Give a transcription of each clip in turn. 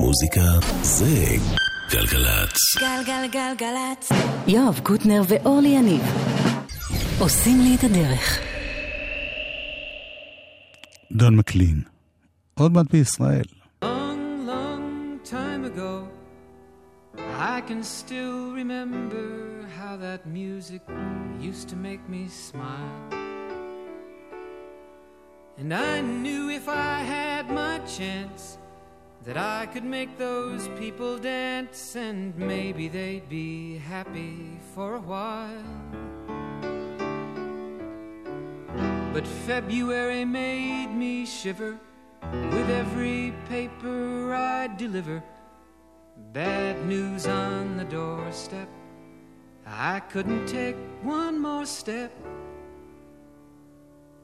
מוזיקה זה גלגלצ. גלגלגלגלצ. יואב קוטנר ואורלי יניב עושים לי את הדרך. דון מקלין, עוד מעט בישראל. Long, long time ago, I can still remember how that music used to make me smile. And I knew if I had my chance that I could make those people dance and maybe they'd be happy for a while. But February made me shiver with every paper I deliver. Bad news on the doorstep. I couldn't take one more step.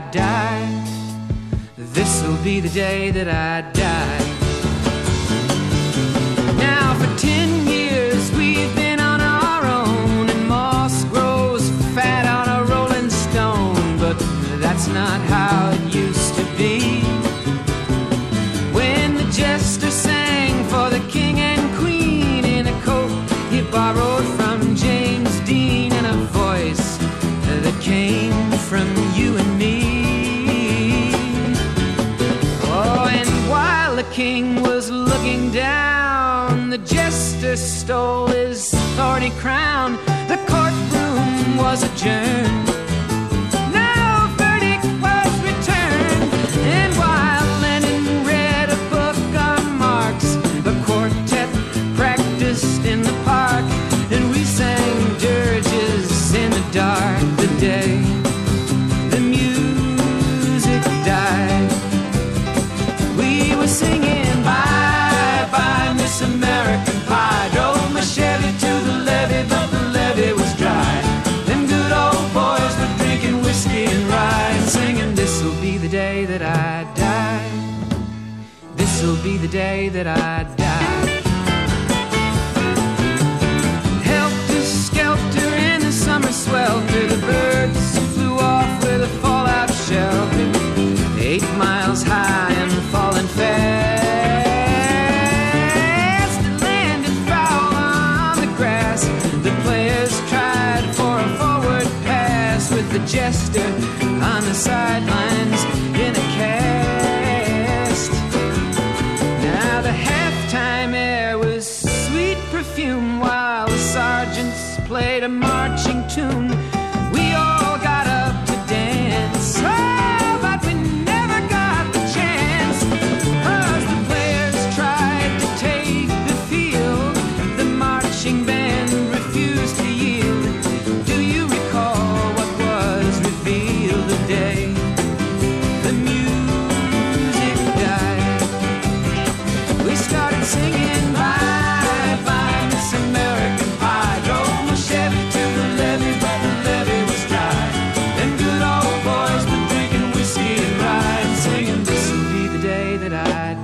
Die. This'll be the day that I die. Stole his thorny crown. The courtroom was adjourned. Sidelines in a cast. Now the halftime air was sweet perfume while the sergeants played a marching tune.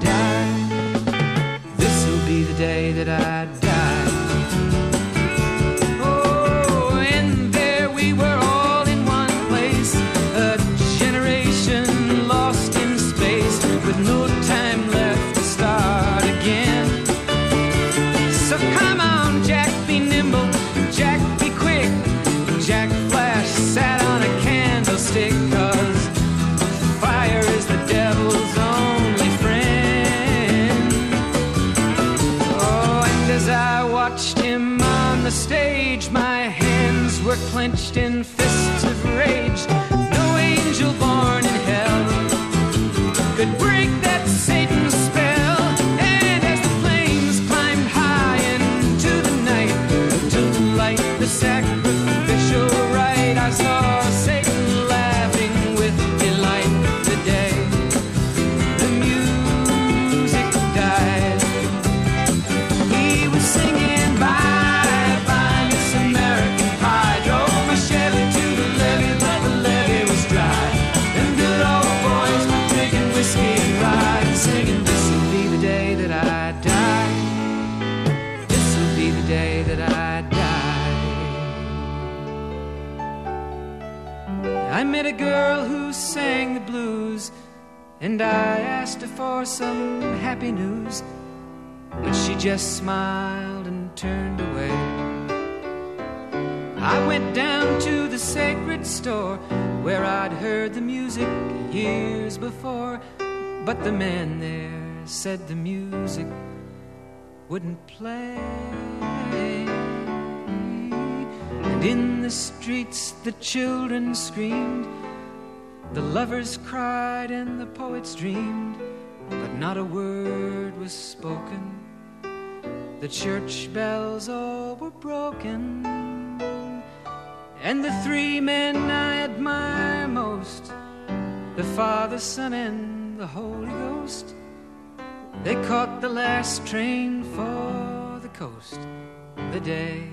die. This'll be the day that I die. Clenched in some happy news. But she just smiled and turned away. I went down to the sacred store where I'd heard the music years before. But the man there said the music wouldn't play. And in the streets the children screamed, the lovers cried, and the poets dreamed. Not a word was spoken. The church bells all were broken. And the three men I admire most the Father, Son, and the Holy Ghost they caught the last train for the coast the day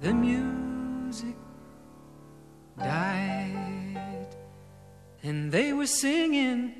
the music died. And they were singing,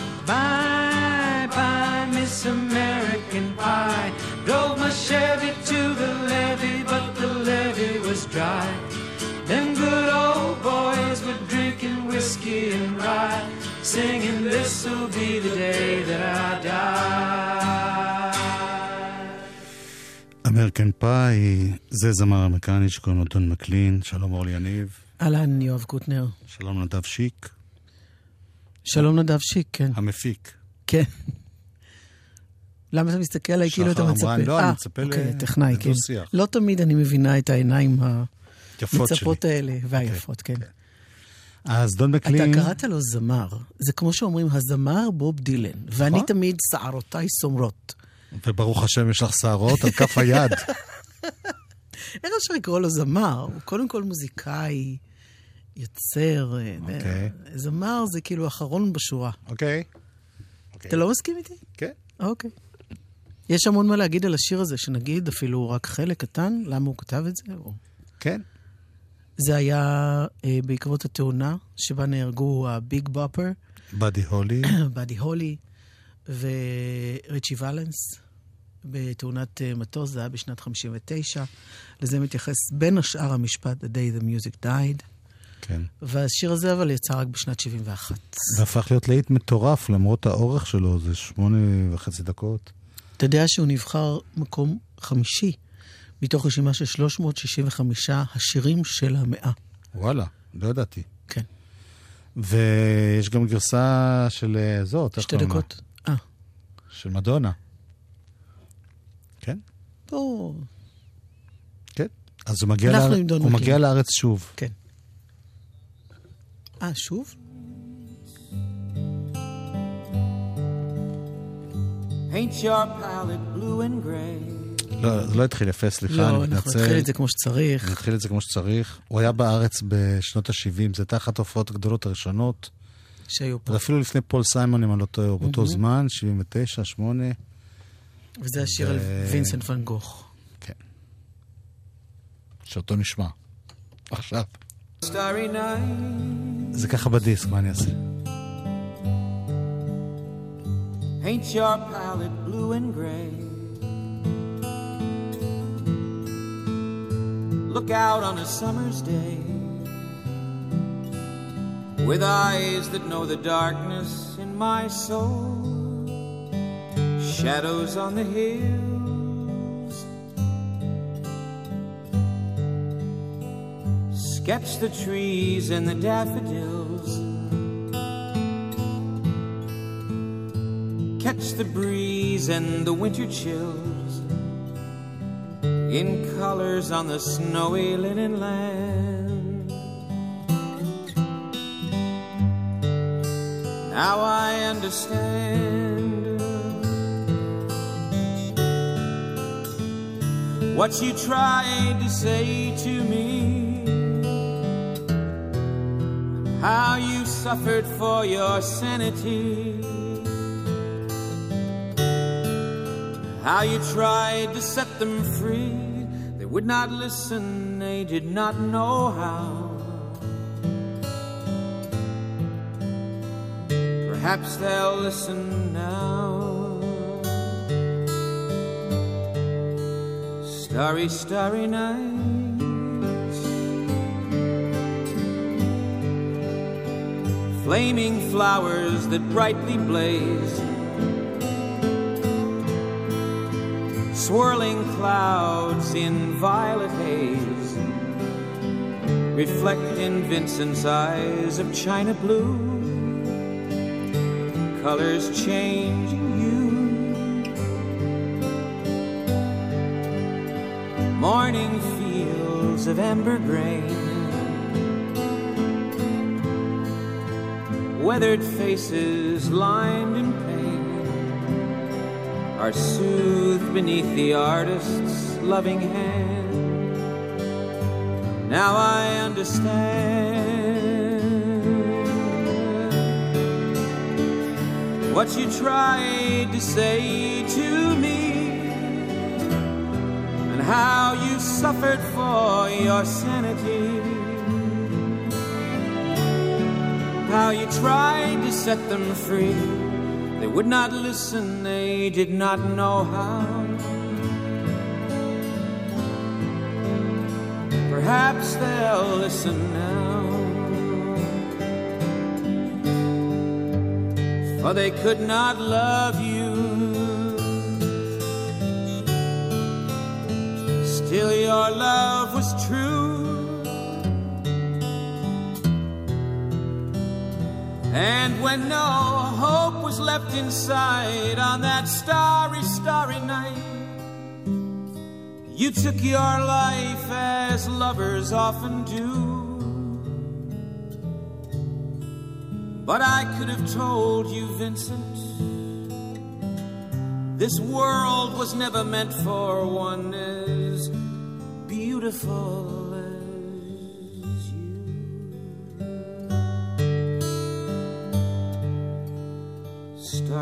Bye, bye, Miss American Pie. Drove my Chevy to the levee, but the levee was dry. Them good old boys were drinking whiskey and rye, singing, This'll be the day that I die. אמריקן פאי, זה זמר אמריקני שקוראים לו דון מקלין. שלום אורלי יניב. אהלן, יואב קוטנר. שלום נדב שיק, שלום נדב שיק, כן. המפיק. כן. למה אתה מסתכל עליי כאילו אתה שחר מצפה? אמרן, לא, אני אה, מצפה אוקיי, ל- טכנאי, כן. לא תמיד אני מבינה את העיניים. המצפות האלה והיפות, כן. אז דון אתה מקלין... קראת לו זמר. זה כמו שאומרים, הזמר בוב דילן. ואני נכון. תמיד, שערותיי סומרות. וברוך השם יש לך שערות על כף היד. איך אפשר לקרוא לו זמר? הוא קודם כל מוזיקאי, יוצר. אוקיי. זמר זה כאילו אחרון בשורה. אוקיי? אתה לא מסכים איתי? כן. אוקיי. יש המון מה להגיד על השיר הזה, שנגיד אפילו רק חלק קטן, למה הוא כתב את זה? או... כן. זה היה אה, בעקבות התאונה שבה נהרגו הביג בופר, באדי הולי. באדי הולי וריצ'י ולנס, בתאונת אה, מטוס, זה היה בשנת 59. לזה מתייחס בין השאר המשפט The Day the Music Died, כן. והשיר הזה אבל יצא רק בשנת 71. זה הפך להיות להיט מטורף למרות האורך שלו, זה שמונה וחצי דקות. אתה יודע שהוא נבחר מקום חמישי מתוך רשימה של 365 השירים של המאה. וואלה, לא ידעתי. כן. ויש גם גרסה של אה, זאת, שתי? דקות. אה, של מדונה. כן? פה... כן. אז הוא מגיע, לאר... הוא. מגיע לארץ שוב. כן. אה, שוב? Paint your palette blue and gray. לא, זה לא התחיל יפה, סליחה, לא, אני אנחנו מתנצל. נתחיל את זה כמו שצריך. נתחיל את זה כמו שצריך. הוא היה בארץ בשנות ה-70, זו הייתה אחת ההופעות הגדולות הראשונות. שהיו פה. זה אפילו לפני פול סיימון, אם אני לא טועה, הוא באותו זמן, 79, 8. וזה השיר על וינסנט ואן גוך. כן. שאותו נשמע. עכשיו. Starry night. זה ככה בדיסק, מה אני אעשה? Paint your palette blue and gray. Look out on a summer's day with eyes that know the darkness in my soul. Shadows on the hills. Sketch the trees and the daffodils. catch the breeze and the winter chills in colors on the snowy linen land. Now I understand what you tried to say to me. How you suffered for your sanity. How you tried to set them free. They would not listen, they did not know how. Perhaps they'll listen now. Starry, starry nights. Flaming flowers that brightly blaze. swirling clouds in violet haze reflect in Vincent's eyes of china blue, colors changing you. Morning fields of amber grain, weathered faces lined in pain are soothed beneath the artist's loving hand. Now I understand what you tried to say to me and how you suffered for your sanity. How you tried to set them free. They would not listen, they did not know how. Perhaps they'll listen now. For they could not love you. Still, your love was true. And when no hope was left inside on that starry, starry night, you took your life as lovers often do. But I could have told you, Vincent, this world was never meant for one as beautiful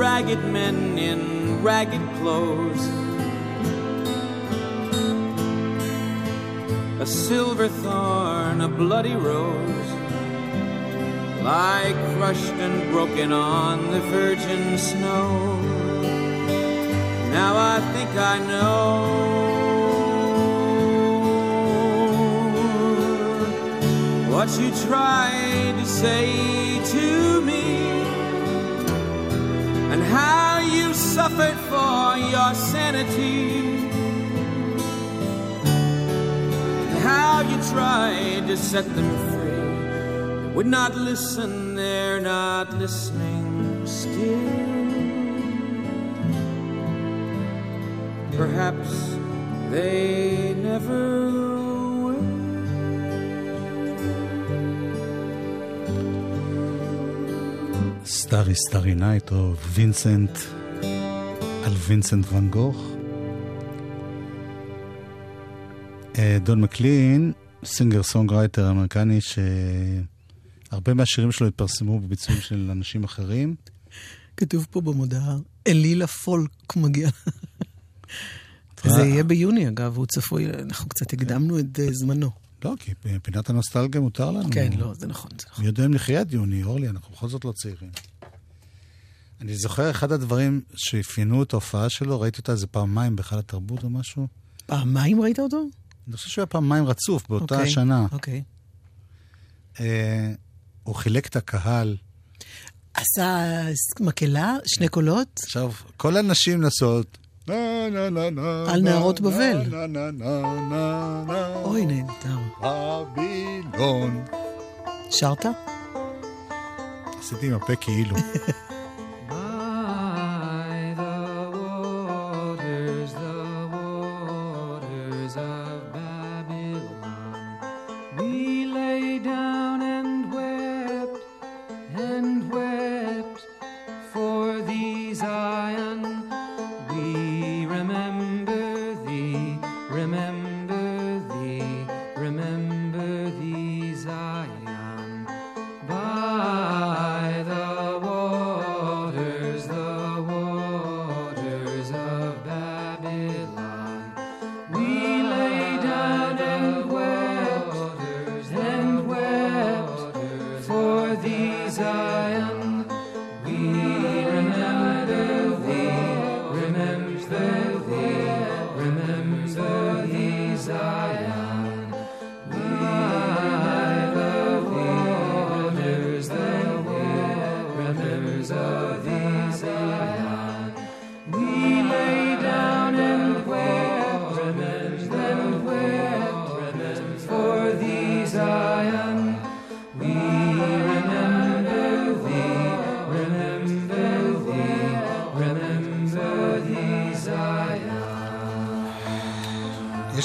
Ragged men in ragged clothes. A silver thorn, a bloody rose, lie crushed and broken on the virgin snow. Now I think I know what you tried to say to me how you suffered for your sanity. How you tried to set them free. They would not listen, they're not listening still. Perhaps they never Starry starry night או Vincent על וינסנט ואן גוך. אה, דון מקלין, singer songwriter אמריקני שהרבה מהשירים שלו התפרסמו בביצועים של אנשים אחרים. כתוב פה במודעה, אליל הפולק מגיע. זה יהיה ביוני אגב, הוא צפוי, אנחנו קצת הקדמנו את אה, זמנו. לא, כי פינת הנוסטלגיה מותר לנו. כן, לא, זה נכון, זה נכון. מי יודע אם נחיה עד יוני, אורלי, אנחנו בכל זאת לא צעירים. אני זוכר אחד הדברים שאפיינו את ההופעה שלו, ראיתי אותה איזה פעמיים בהיכל התרבות או משהו. פעמיים ראית אותו? אני חושב שהוא היה פעמיים רצוף באותה אוקיי, השנה. אוקיי. אה, הוא חילק את הקהל. עשה מקהלה, שני קולות. עכשיו, כל הנשים נה, על נערות בבל. אוי, נהדר. בבילון. שרת? עשיתי עם הפה כאילו.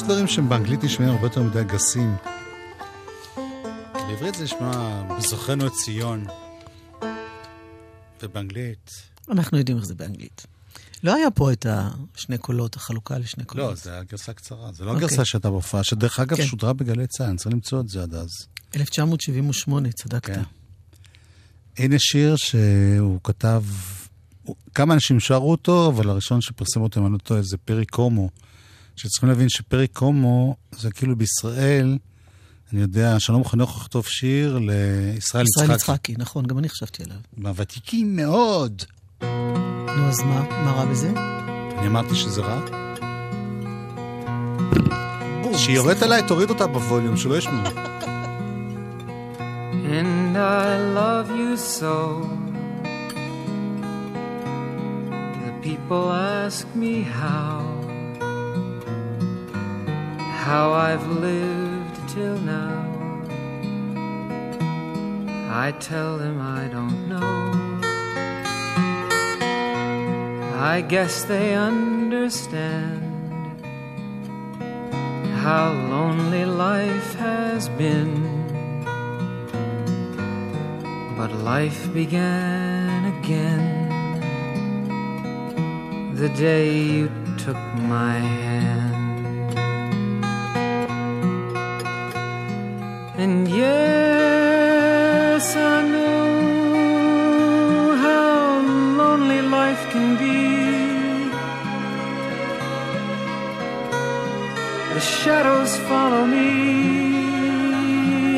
דברים שהם באנגלית נשמעים הרבה יותר מדי גסים. בעברית זה נשמע בזוכרנו את ציון. ובאנגלית... אנחנו יודעים איך זה באנגלית. לא היה פה את השני קולות, החלוקה לשני קולות. לא, זה היה גרסה קצרה. זה לא אוקיי. הגרסה שהייתה בהופעה, שדרך אגב כן. שודרה בגלי צה"ל, צריך למצוא את זה עד אז. 1978, צדקת. כן. הנה שיר שהוא כתב, כמה אנשים שרו אותו, אבל הראשון שפרסם אותו, אם אני לא טועה, זה פרי קומו. שצריכים להבין שפרי קומו זה כאילו בישראל, אני יודע, שלום חנוך לכתוב שיר לישראל ישראל יצחקי. יצחקי, נכון, גם אני חשבתי עליו. מהוותיקים מאוד. נו, אז מה? מה רע בזה? אני אמרתי שזה רע? כשהיא יורדת עליי, תוריד אותה בווליום, שלא ישמעו. And I love you so. The people ask me how, how I've lived till now. I tell them I don't know. I guess they understand how lonely life has been. But life began again the day you took my hand. And yes, I know how lonely life can be. The shadows follow me,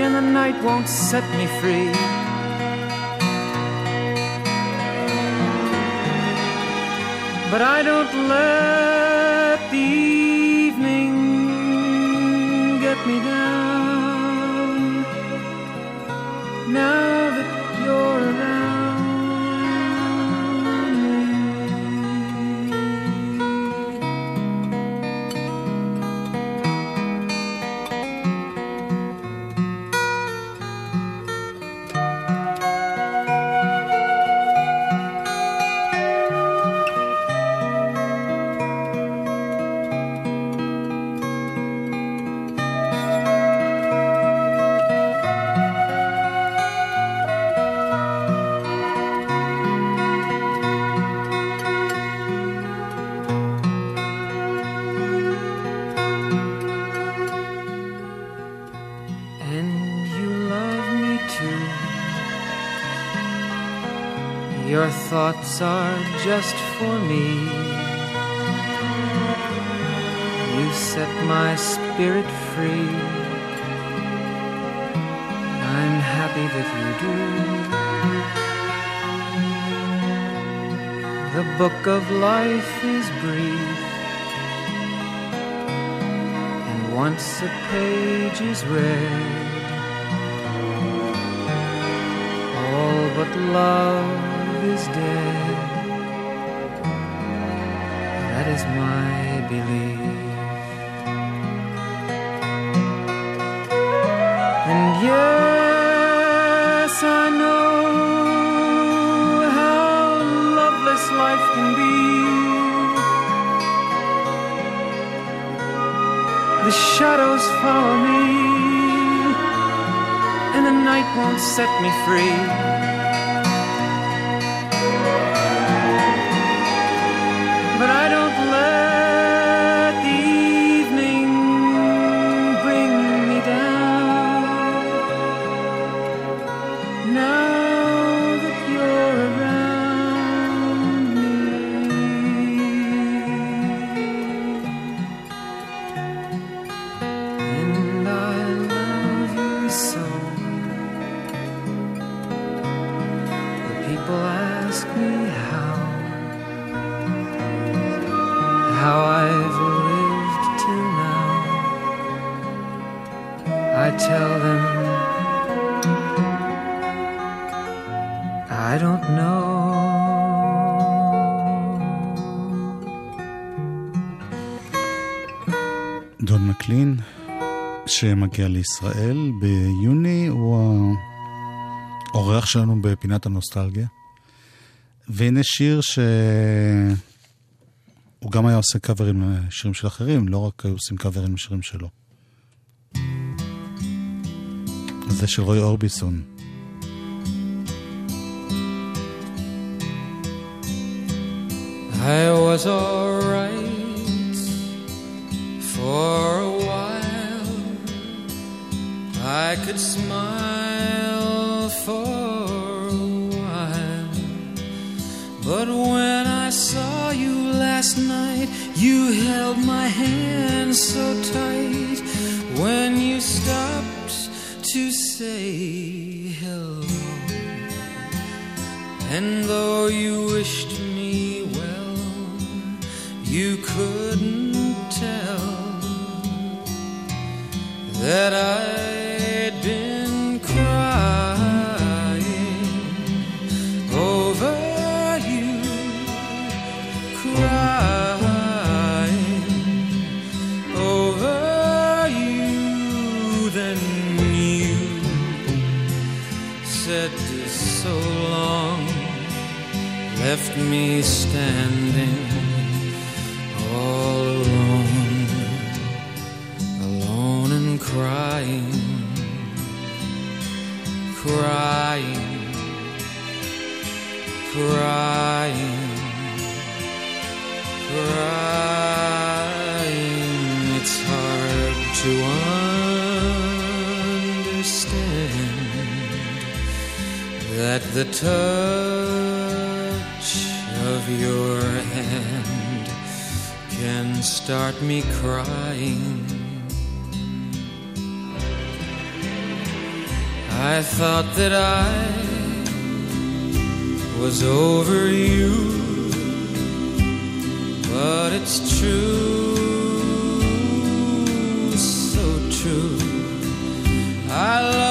and the night won't set me free. But I don't let the evening get me down. Are just for me. You set my spirit free. I'm happy that you do. The book of life is brief, and once a page is read, all but love That is my belief. And yes, I know how loveless life can be. The shadows follow me, and the night won't set me free. שמגיע לישראל ביוני, הוא האורח שלנו בפינת הנוסטלגיה. והנה שיר שהוא גם היה עושה קאברים לשירים של אחרים, לא רק היו עושים קאברים לשירים שלו. זה של רוי אורביסון. I was alright could smile for a while. But when I saw you last night, you held my hand so tight. Standing all alone, alone and crying, crying, crying, crying. It's hard to understand that the touch start me crying. I thought that I was over you, but it's true, so true. I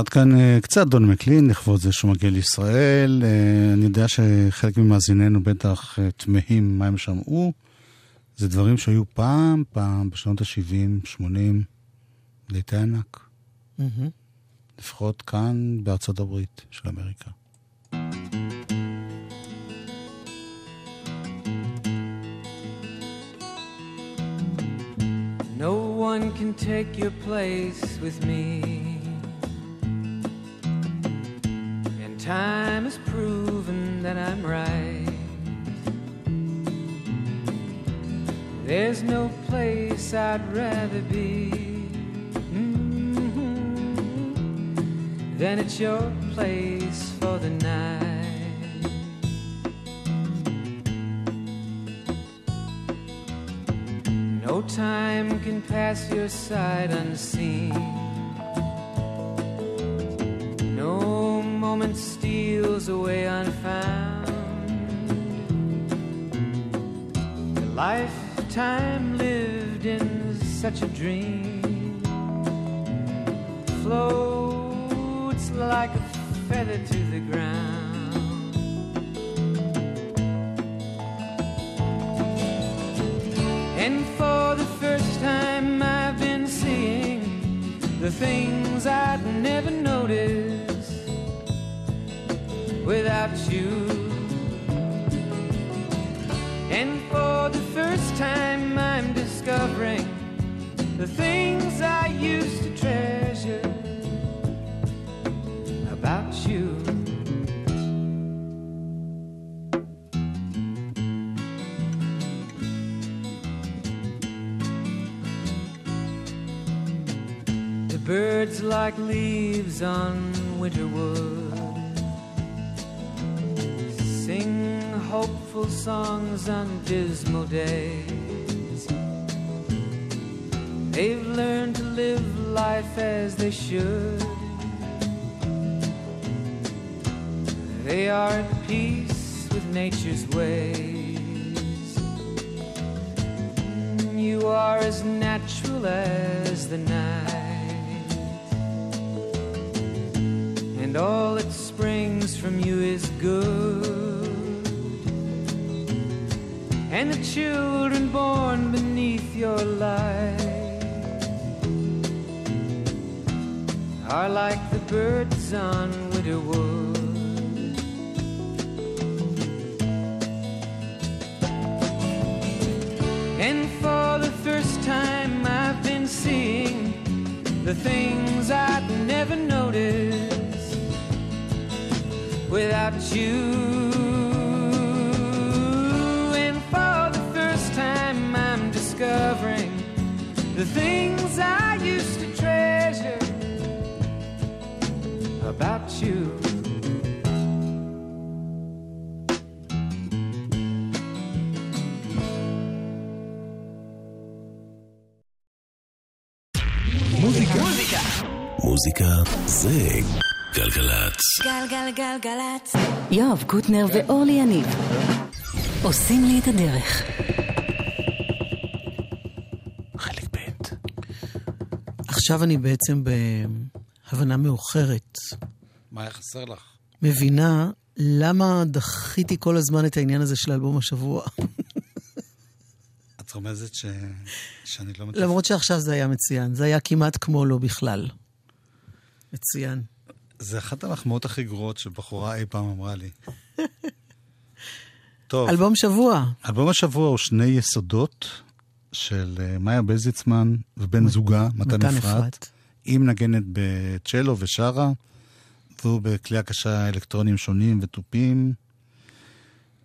עד כאן אה, קצת דון מקלין, לכבוד זה שהוא מגיע לישראל. אה, אני יודע שחלק ממאזיננו בטח אה, תמהים מה הם שמעו. זה דברים שהיו פעם, פעם, בשנות ה-70, 80, להיטי ענק. לפחות כאן בארצות הברית של אמריקה. No one can take your place with me. Time has proven that I'm right. There's no place I'd rather be mhm, than at your place for the night. No time can pass your side unseen. Moment steals away unfound. The lifetime lived in such a dream floats like a feather to the ground. And for the first time, I've been seeing the things I'd never notice without you. And for the first time, I'm discovering the things I used to treasure about you. The birds like leaves on winter wood hopeful songs on dismal days. They've learned to live life as they should. They are at peace with nature's ways. You are as natural as the night, and all that springs from you is good. And the children born beneath your light are like the birds on winter wood. And for the first time, I've been seeing the things I'd never noticed without you. The things I used to treasure about you. מוזיקה זה גלגלצ. גלגלגלגלצ. יואב קוטנר ואורלי יניב עושים לי את הדרך. עכשיו אני בעצם בהבנה מאוחרת. מה היה חסר לך? מבינה למה דחיתי כל הזמן את העניין הזה של אלבום השבוע. את רומזת ש... שאני לא מתפ... למרות שעכשיו זה היה מצוין. זה היה כמעט כמו לא בכלל. מצוין. זה אחת המחמאות הכי גרועות שבחורה אי פעם אמרה לי. טוב, אלבום שבוע. אלבום השבוע הוא שני יסודות של אה, מאיה בזיצמן ובן זוגה, מתן. אפרת. היא מנגנת בצ'לו ושרה, והוא בכלי הקשה אלקטרונים שונים ותופים.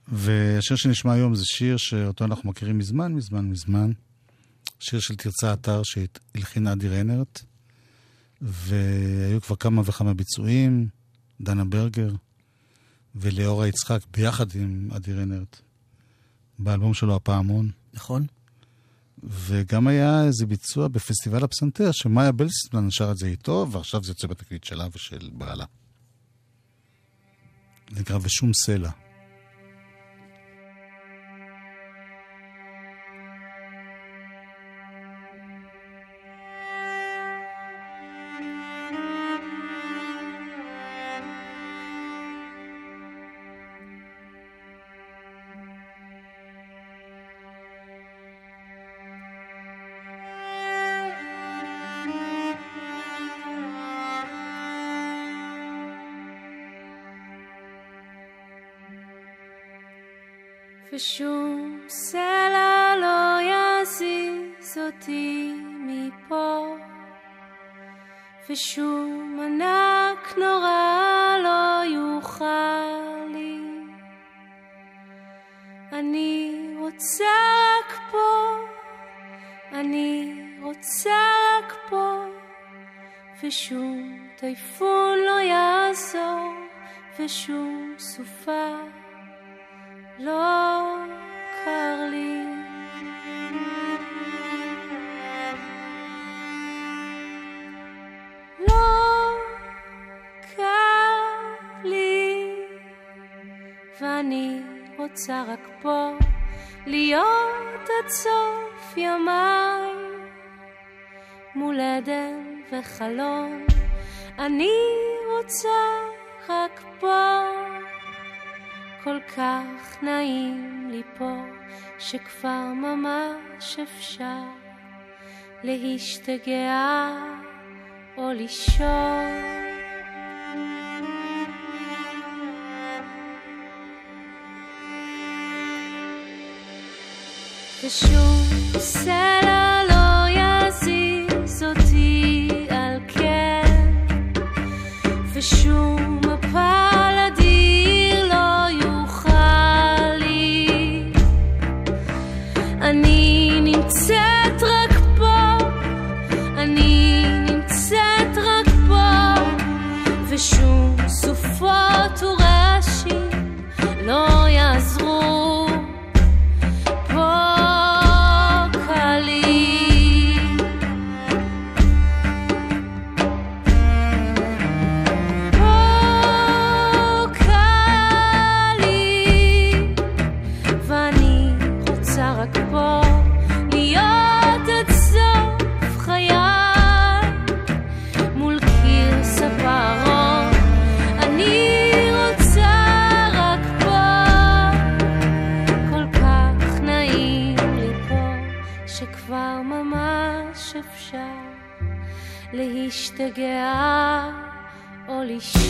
והשיר שנשמע היום זה שיר שאותו אנחנו מכירים מזמן, מזמן, מזמן. שיר של תרצה אתר שהלחין אדי רנרט, והיו כבר כמה וכמה ביצועים, דנה ברגר וליאורה יצחק ביחד עם אדי רנרט, באלבום שלו הפעמון. נכון? וגם היה איזה ביצוע בפסטיבל הפסנתר, שמאיה בלסטמן שר את זה איתו, ועכשיו זה יוצא בתקליט שלה ושל בעלה. זה נקרא ושום סלע. ושום ענק נורא לא יוכל לי. אני רוצה רק פה, אני רוצה רק פה, ושום טייפון לא יעזור, ושום סופה לא קר לי. רוצה רק פה להיות עד סוף ימיי מול עדן וחלום. אני רוצה רק פה כל כך נעים לי פה, שכבר ממש אפשר להשתגע או לישון. ושום סלע לא יזיז אותי על כן, ושום להשתגע או לישון.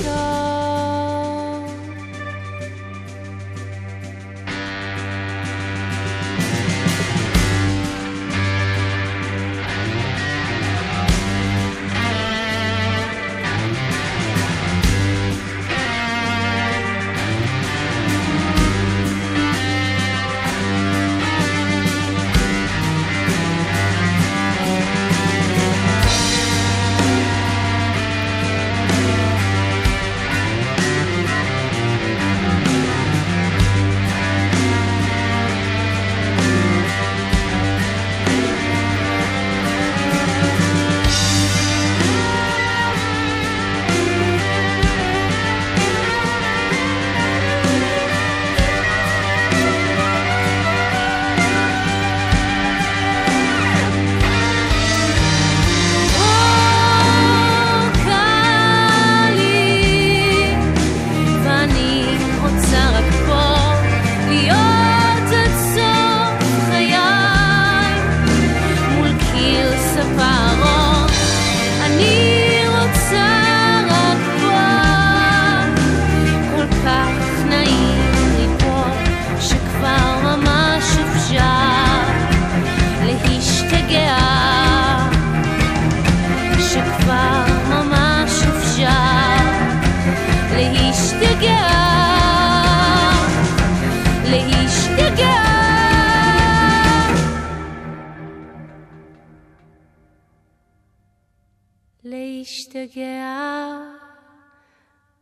להשתגע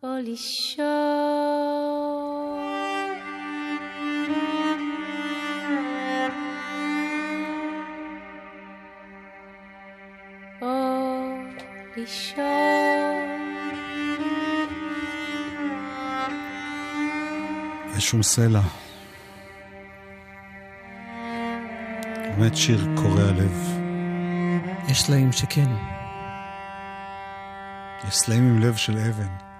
או לישון. או לישון. ושום סלע. באמת שיר קורע לב. יש סלעים שכן. יש סלעים עם לב של אבן.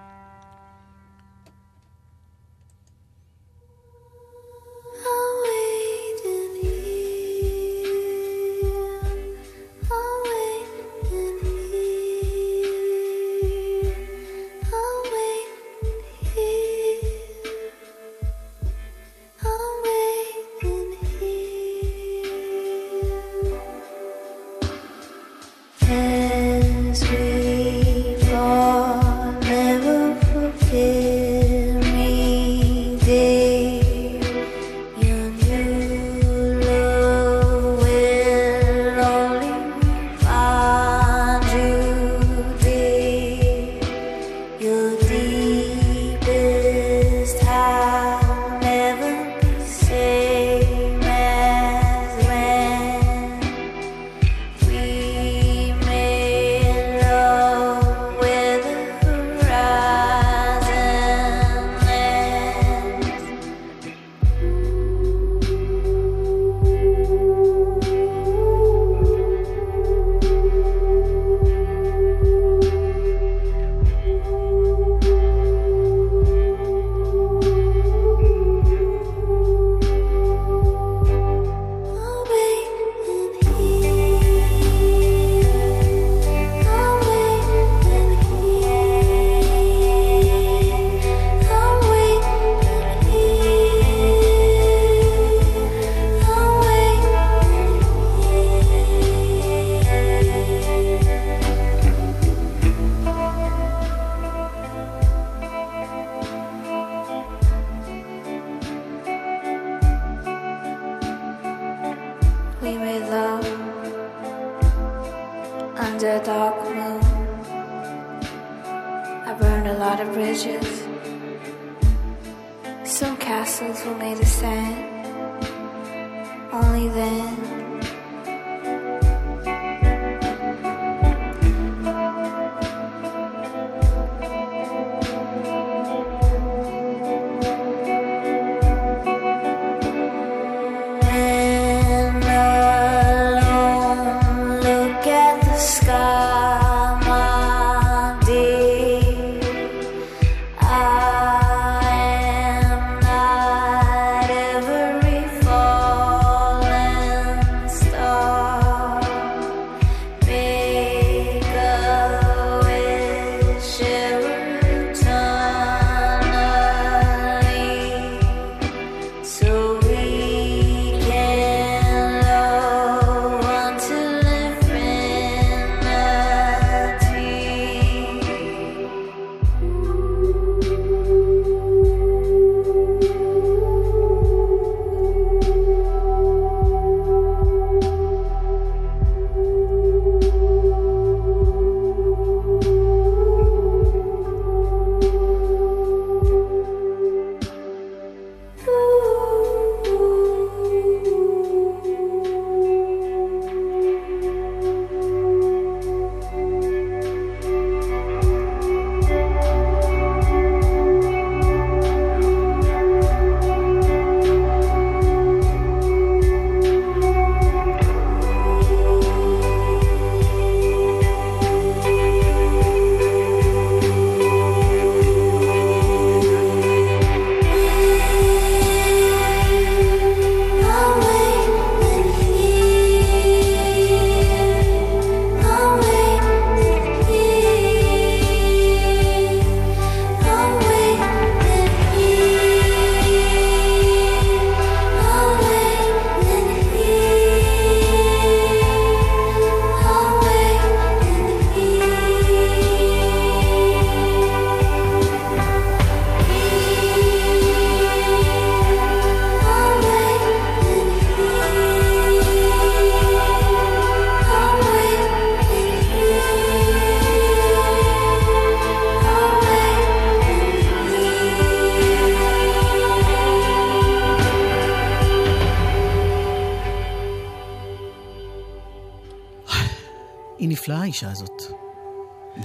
היא נפלאה, האישה הזאת.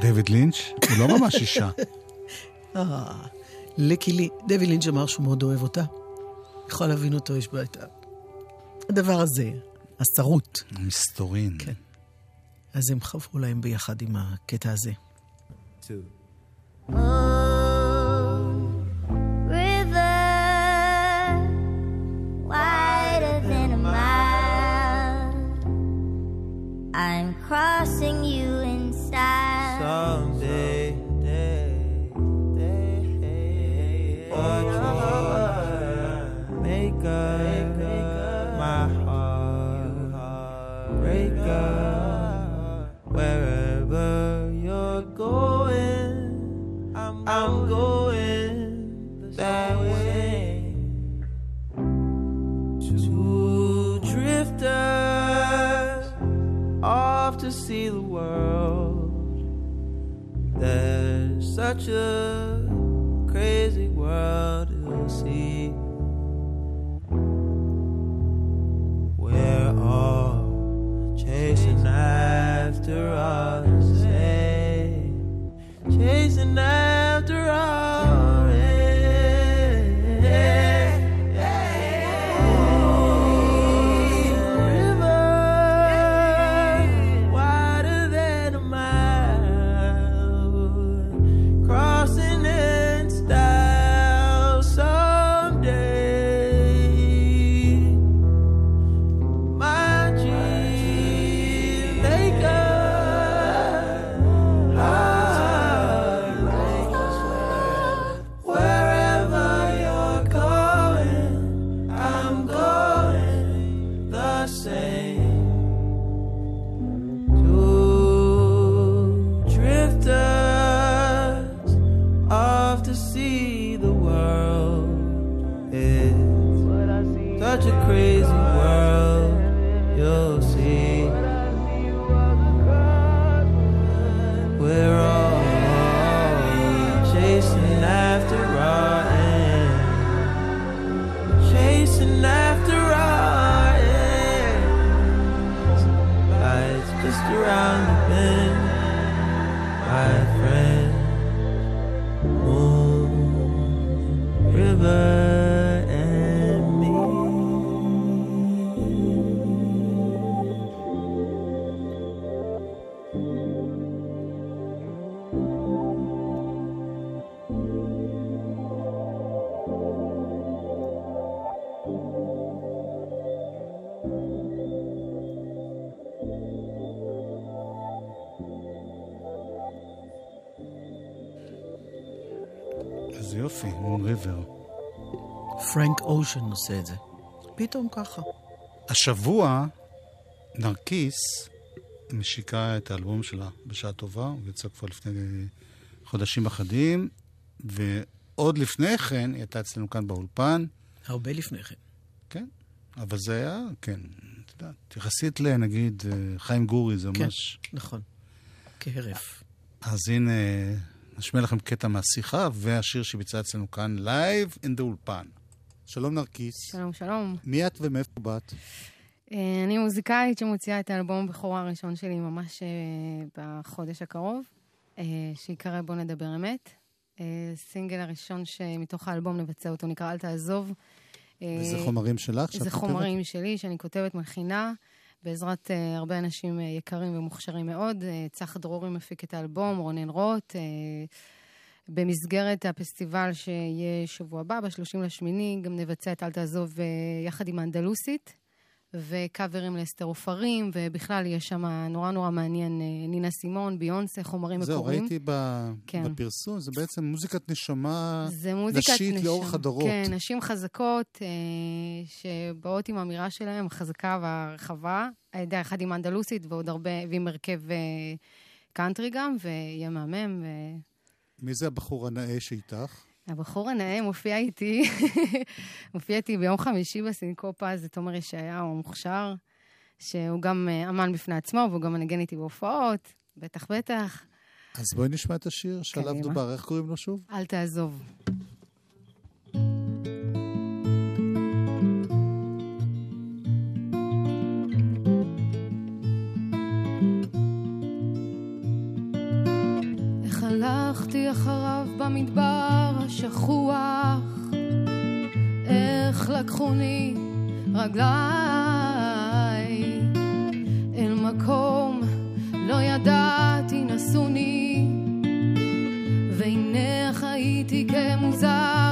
דויד לינץ'? הוא לא ממש אישה. אה, לקי לי, דויד לינץ' אמר שהוא מאוד אוהב אותה. יכול להבין אותו, יש בה את הדבר הזה, השרות. המסתורין. כן. אז הם חברו להם ביחד עם הקטע הזה. Two. אה, אושן עושה את זה. פתאום ככה. השבוע, נרקיס משיקה את האלבום שלה בשעה טובה, הוא יצא כבר לפני חודשים אחדים, ועוד לפני כן היא הייתה אצלנו כאן באולפן, הרבה לפני כן. כן, אבל זה היה, כן, את יודעת, יחסית לנגיד אה, חיים גורי, זה כן, ממש... נכון. כהרף. אז הנה, נשמיע לכם קטע מהשיחה, והשיר שביצעה אצלנו כאן, Live in the אולפן. שלום נרקיס. שלום, שלום. מי את ומאיפה באת? אה, אני מוזיקאית שמוציאה את האלבום הבכורה הראשון שלי ממש אה, בחודש הקרוב, אה, שיקרא בוא נדבר אמת. סינגל הראשון שמתוך האלבום נבצע אותו נקרא אל תעזוב. וזה חומרים שלך? שאת זה? חומרים שלי שאני כותבת, מלחינה, בעזרת הרבה אנשים יקרים ומוכשרים מאוד. צח דרורי מפיק את האלבום, רונן רוט. במסגרת הפסטיבל שיהיה שבוע הבא, ב-30 לשמיני, גם נבצע את אל תעזוב uh, יחד עם האנדלוסית, וקאברים לאסתר עופרים, ובכלל יש שם נורא נורא מעניין, uh, נינה סימון, ביונסה, חומרים זהו, מקוריים. ראיתי ב... כן. בפרסום, זה בעצם מוזיקת נשמה זה מוזיקת נשית נשם. לאורך הדורות. כן, נשים חזקות, אה, שבאות עם האמירה שלהן, החזקה והרחבה, אה, יודע, אחד עם האנדלוסית ועוד הרבה, ועם הרכב אה, קאנטרי גם, ויהיה מהמם. ו... מי זה הבחור הנאה שאיתך? הבחור הנאה מופיע איתי, מופיע איתי ביום חמישי בסינקופה, זה תומר ישעיהו המוכשר, שהוא גם אה, אמן בפני עצמו, והוא גם מנגן איתי בהופעות, בטח בטח. אז בואי נשמע את השיר שעליו. דובר, איך קוראים לו שוב? אל תעזוב. הלכתי אחריו במדבר השכוח, איך לקחוני רגליי? אל מקום לא ידעתי נשאוני והנה חייתי כמוזר.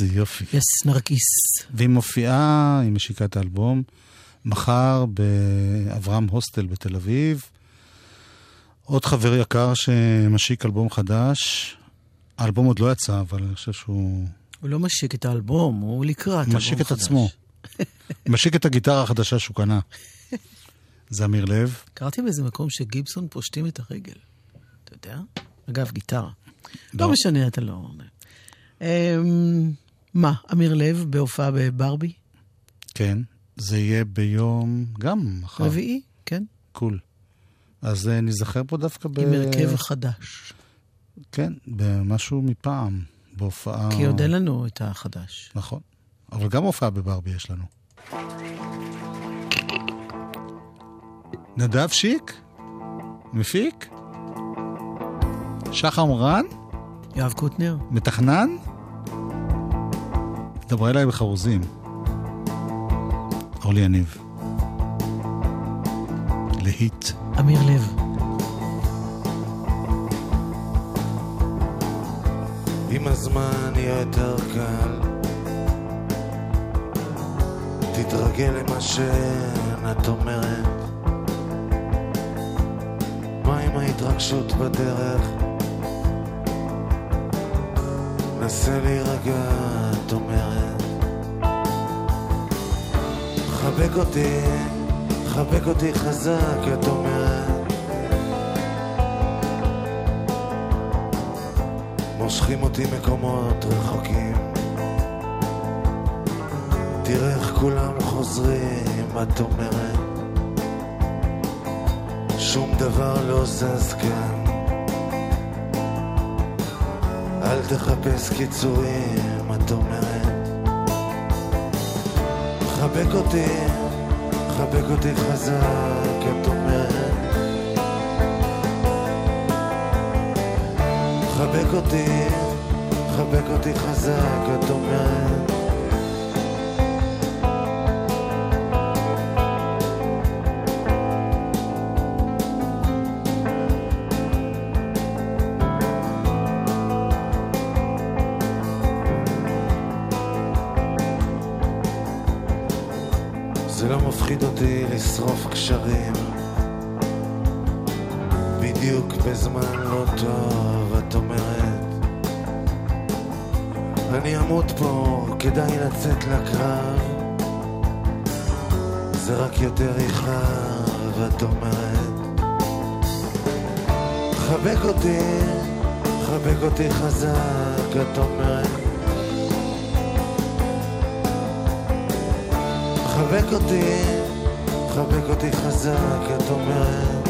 איזה יופי. יס, נרקיס. והיא מופיעה, היא משיקה את האלבום, מחר באברהם הוסטל בתל אביב. עוד חבר יקר שמשיק אלבום חדש. האלבום עוד לא יצא, אבל אני חושב שהוא הוא לא משיק את האלבום, הוא לקראת אלבום משיק את חדש. עצמו. משיק את הגיטרה החדשה שהוא קנה. זה אמיר לב. קראתי באיזה מקום שגיבסון פושטים את הרגל. אתה יודע? אגב, גיטרה. לא. לא משנה, אתה לא... אמ, מה, אמיר לב בהופעה בברבי? כן, זה יהיה ביום, גם מחר. רביעי, כן? קול. אז אה, ניזכר פה דווקא ב... עם הרכב חדש. כן, במשהו מפעם, בהופעה... כי עוד אין לנו את החדש. נכון. אבל גם הופעה בברבי יש לנו. נדב שיק? מפיק? שחר מורן? יואב קוטנר? מתכנן? דברי אליי בחרוזים. אורלי יניב. להיט. אמיר לב. עם הזמן יהיה יותר קל תתרגל למה שאת אומרת מה עם ההתרגשות בדרך? נסה להירגע, את אומרת. חבק אותי, חבק אותי חזק, את אומרת. מושכים אותי מקומות רחוקים. תראה איך כולם חוזרים, את אומרת. שום דבר לא זז כאן אל תחפש קיצורים, את אומרת. חבק אותי, חבק אותי חזק, את אומרת. חבק אותי, חבק אותי חזק, את אומרת יותר יכאב, את אומרת חבק אותי, חבק אותי חזק, את אומרת. חבק אותי, חבק אותי חזק, את אומרת